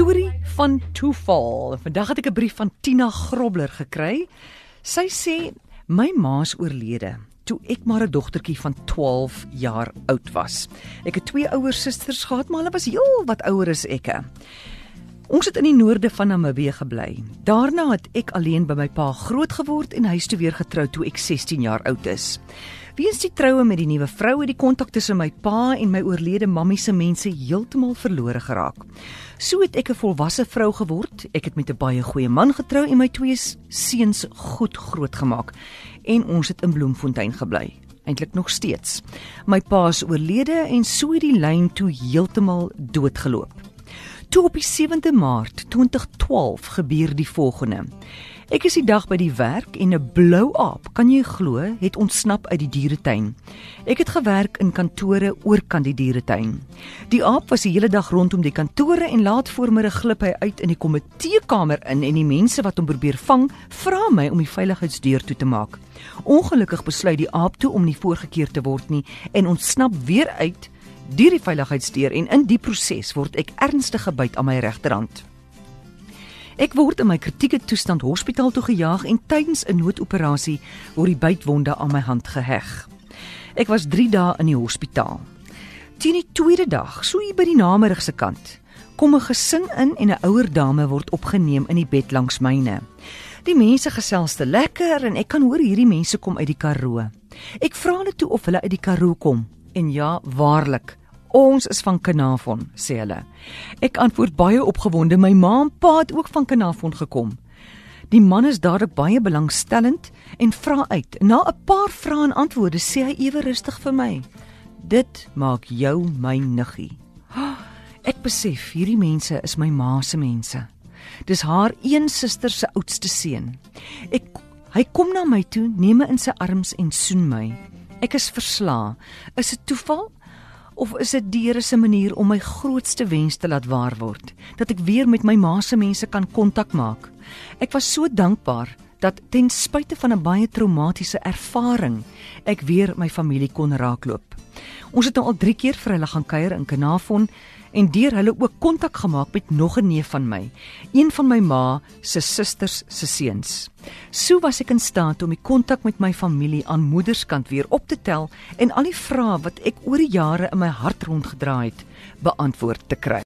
storie van toeval. Vandag het ek 'n brief van Tina Grobler gekry. Sy sê my ma's oorlede toe ek maar 'n dogtertjie van 12 jaar oud was. Ek het twee ouer susters gehad, maar hulle was heel wat ouer as ek. Ons het in die noorde van Namibië gebly. Daarna het ek alleen by my pa groot geword en hy is toe weer getroud toe ek 16 jaar oud is. Weens die troue met die nuwe vrou het die kontak tussen my pa en my oorlede mammie se mense heeltemal verlore geraak. So het ek 'n volwasse vrou geword. Ek het met 'n baie goeie man getrou en my twee seuns goed grootgemaak. En ons het in Bloemfontein gebly, eintlik nog steeds. My pa is oorlede en so het die lyn toe heeltemal doodgeloop. Toe op die 7de Maart 2012 gebeur die volgende. Ek is die dag by die werk en 'n blou aap, kan jy glo, het ontsnap uit die dieretuin. Ek het gewerk in kantore oorkant die dieretuin. Die aap was die hele dag rondom die kantore en laat voormiddag glip hy uit in die komiteekamer in en die mense wat hom probeer vang, vra my om die veiligheidsdeur toe te maak. Ongelukkig besluit die aap toe om nie voorgekeer te word nie en ontsnap weer uit deur die veiligheidsdeur en in die proses word ek ernstig gebyt aan my regterhand. Ek word in my kritieke toestand hospitaal toe gejaag en tydens 'n noodoperasie word die bytwonde aan my hand geheg. Ek was 3 dae in die hospitaal. Teen die tweede dag, so hier by die namerigse kant, kom 'n gesin in en 'n ouer dame word opgeneem in die bed langs myne. Die mense gesels te lekker en ek kan hoor hierdie mense kom uit die Karoo. Ek vra hulle toe of hulle uit die Karoo kom. En ja, waarlik, Ons is van Kanafon, sê hulle. Ek antwoord baie opgewonde, my ma en pa het ook van Kanafon gekom. Die man is dadelik baie belangstellend en vra uit. Na 'n paar vrae en antwoorde sê hy ewe rustig vir my: "Dit maak jou my niggie." Ek besef hierdie mense is my ma se mense. Dis haar een suster se oudste seun. Ek hy kom na my toe, neem my in sy arms en soen my. Ek is verslae. Is dit toeval? Of is dit die Here se manier om my grootste wens te laat waar word dat ek weer met my ma se mense kan kontak maak? Ek was so dankbaar dat ten spyte van 'n baie traumatiese ervaring ek weer my familie kon raakloop ons het nou al 3 keer vir hulle gaan kuier in Kanafon en deur hulle ook kontak gemaak met nog 'n neef van my, een van my ma se susters se seuns. So was ek in staat om die kontak met my familie aan moederskant weer op te tel en al die vrae wat ek oor die jare in my hart rondgedra het, beantwoord te kry.